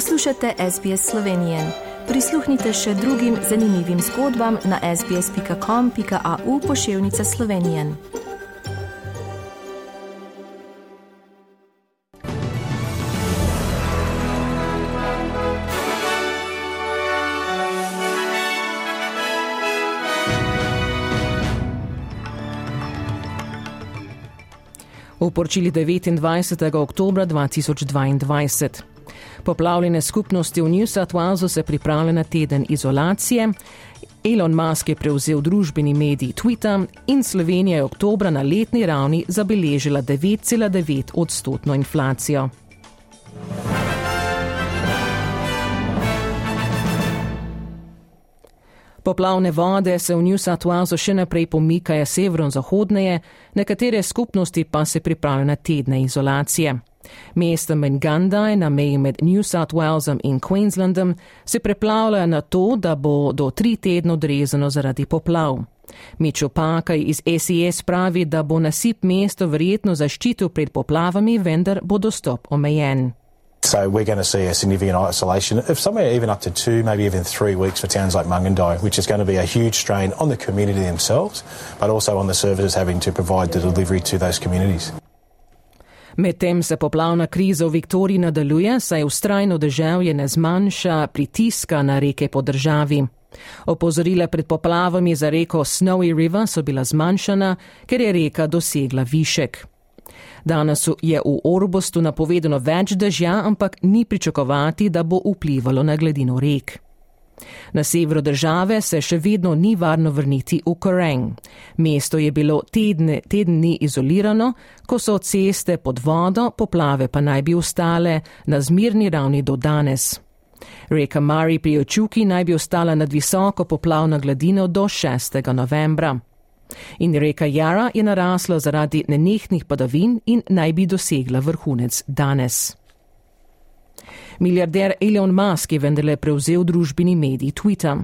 Poslušate SBS Slovenije. Prisluhnite še drugim zanimivim zgodbam na sbsp.com.au pošiljka Slovenije. v poročili 29. oktober 2022. Poplavljene skupnosti v New South Walesu se pripravljajo na teden izolacije. Elon Musk je prevzel družbeni medij Twitter in Slovenija je oktobra na letni ravni zabeležila 9,9 odstotno inflacijo. Poplavne vode se v New South Walesu še naprej pomikajo severozahodneje, nekatere skupnosti pa se pripravljajo na tedne izolacije. Mesto Mengandaj na meji med New South Walesom in Queenslandom se preplavlja na to, da bo do tri tedno odrezano zaradi poplav. Mičo Pakaj iz SES pravi, da bo nasip mesto verjetno zaščitil pred poplavami, vendar bo dostop omejen. So we're going to see a significant isolation of somewhere even up to two, maybe even three weeks for towns like Mungandai, which is going to be a huge strain on the community themselves, but also on the services having to provide the delivery to those communities. Medtem se poplavna kriza v Viktoriji nadaljuje, saj ustrajno deževje ne zmanjša pritiska na reke po državi. Opozorila pred poplavami za reko Snowy River so bila zmanjšana, ker je reka dosegla višek. Danes je v Orbostu napovedano več dežja, ampak ni pričakovati, da bo vplivalo na gladino rek. Na severu države se še vedno ni varno vrniti v Koreng. Mesto je bilo tedne, teden dni izolirano, ko so ceste pod vodo, poplave pa naj bi ostale na zmirni ravni do danes. Reka Mari pri Očuki naj bi ostala nad visoko poplavno gladino do 6. novembra. In reka Jara je narasla zaradi nenehnih padavin in naj bi dosegla vrhunec danes. Milijarder Elon Musk je vendarle prevzel družbeni medij Twitter.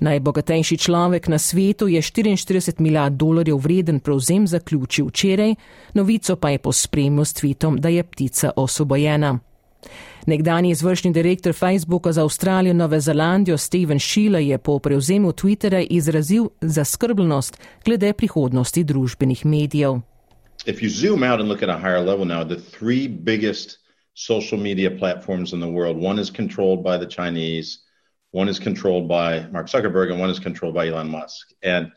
Najbogatejši človek na svetu je 44 milijard dolarjev vreden prevzem zaključil včeraj, novico pa je pospremil s tweetom, da je ptica osvobojena. Nekdani izvršni direktor Facebooka za Avstralijo in Novo Zelandijo Steven Sheila je po prevzemu Twitterja izrazil zaskrbljenost glede prihodnosti družbenih medijev. If you zoom out and look at a higher level now, the three biggest social media platforms in the world, one is controlled by the Chinese, one is controlled by Mark Zuckerberg, and one is controlled by Elon Musk. And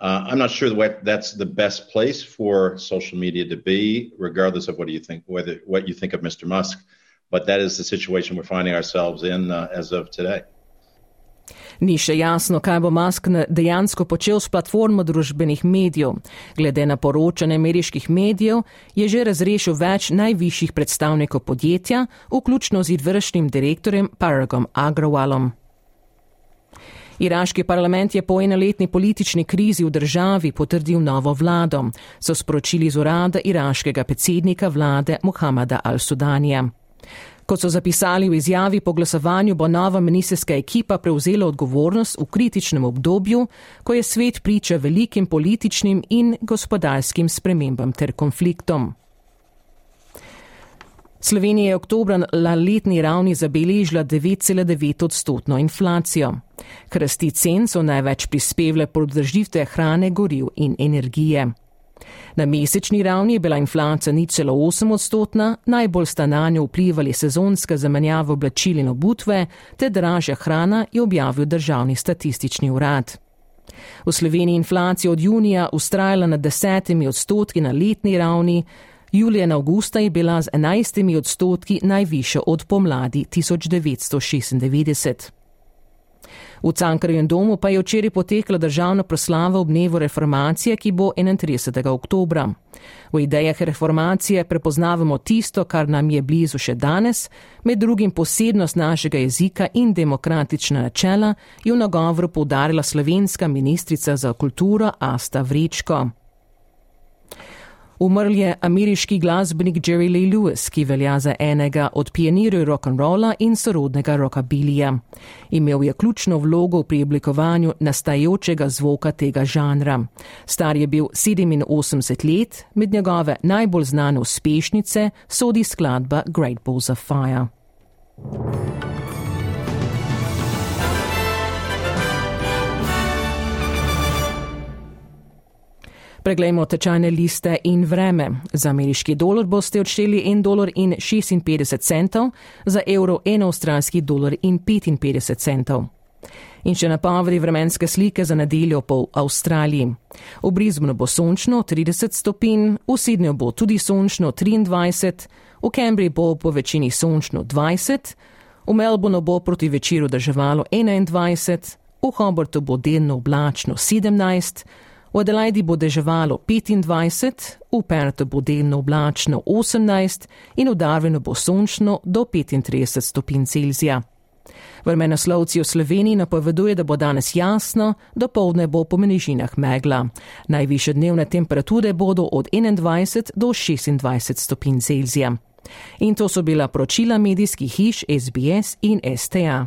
uh, I'm not sure that that's the best place for social media to be, regardless of what you think, whether what you think of Mr. Musk. but that is the situation we're finding ourselves in uh, as of today. Ni še jasno, kaj bo Musk dejansko počel s platformo družbenih medijev. Glede na poročanje ameriških medijev, je že razrešil več najvišjih predstavnikov podjetja, vključno z izvršnim direktorjem Paragom Agrawalom. Iraški parlament je po enoletni politični krizi v državi potrdil novo vlado, so sporočili z urada iraškega predsednika vlade Muhamada al-Sudanija. Kot so zapisali v izjavi po glasovanju, bo nova ministerska ekipa prevzela odgovornost v kritičnem obdobju, ko je svet priča velikim političnim in gospodarskim spremembam ter konfliktom. Slovenija je oktobra na letni ravni zabeležila 9,9 odstotno inflacijo. Krasti cen so največ prispevle podržitve hrane, goriv in energije. Na mesečni ravni je bila inflacija nič celo 8 odstotna, najbolj sta na njo vplivali sezonska zamenjava oblačil in obutve, te dražja hrana je objavil državni statistični urad. V Sloveniji inflacija od junija ustrajala na desetimi odstotki na letni ravni, julija in avgusta je bila z enajstimi odstotki najviše od pomladi 1996. V Cankarjem domu pa je včeraj potekla državna proslava ob dnevu reformacije, ki bo 31. oktobra. V idejah reformacije prepoznavamo tisto, kar nam je blizu še danes, med drugim posebnost našega jezika in demokratična načela, je v nagovoru poudarila slovenska ministrica za kulturo Asta Vrečko. Umrl je ameriški glasbenik Jerry Lee Lewis, ki velja za enega od pionirjev rock'n'rolla in sorodnega rockabilija. Imel je ključno vlogo pri oblikovanju nastajajočega zvoka tega žanra. Star je bil 87 let, med njegove najbolj znane uspešnice sodi skladba Great Balls of Fire. thank you Preglejmo tečajne liste in vreme. Za ameriški dolar boste odšteli 1 dolar in 56 centov, za evro 1 avstralski dolar in 55 centov. In še napovedi vremenske slike za nedeljo po Avstraliji. V Brizbonu bo sončno 30 stopinj, v Sidnju bo tudi sončno 23, v Cambridgeu bo po večini sončno 20, v Melbournu bo proti večeru drževalo 21, v Hobartu bo delno oblačno 17, v Adelaidi bo deževalo 25, v Pertu bo delno oblačno 18 in v Darwinu bo sončno do 35 stopinj Celzija. Vremenoslovci v Sloveniji napoveduje, da bo danes jasno, do povdne bo po menižinah megla. Najviše dnevne temperature bodo od 21 do 26 stopinj Celzija. In to so bila poročila medijskih hiš SBS in STA.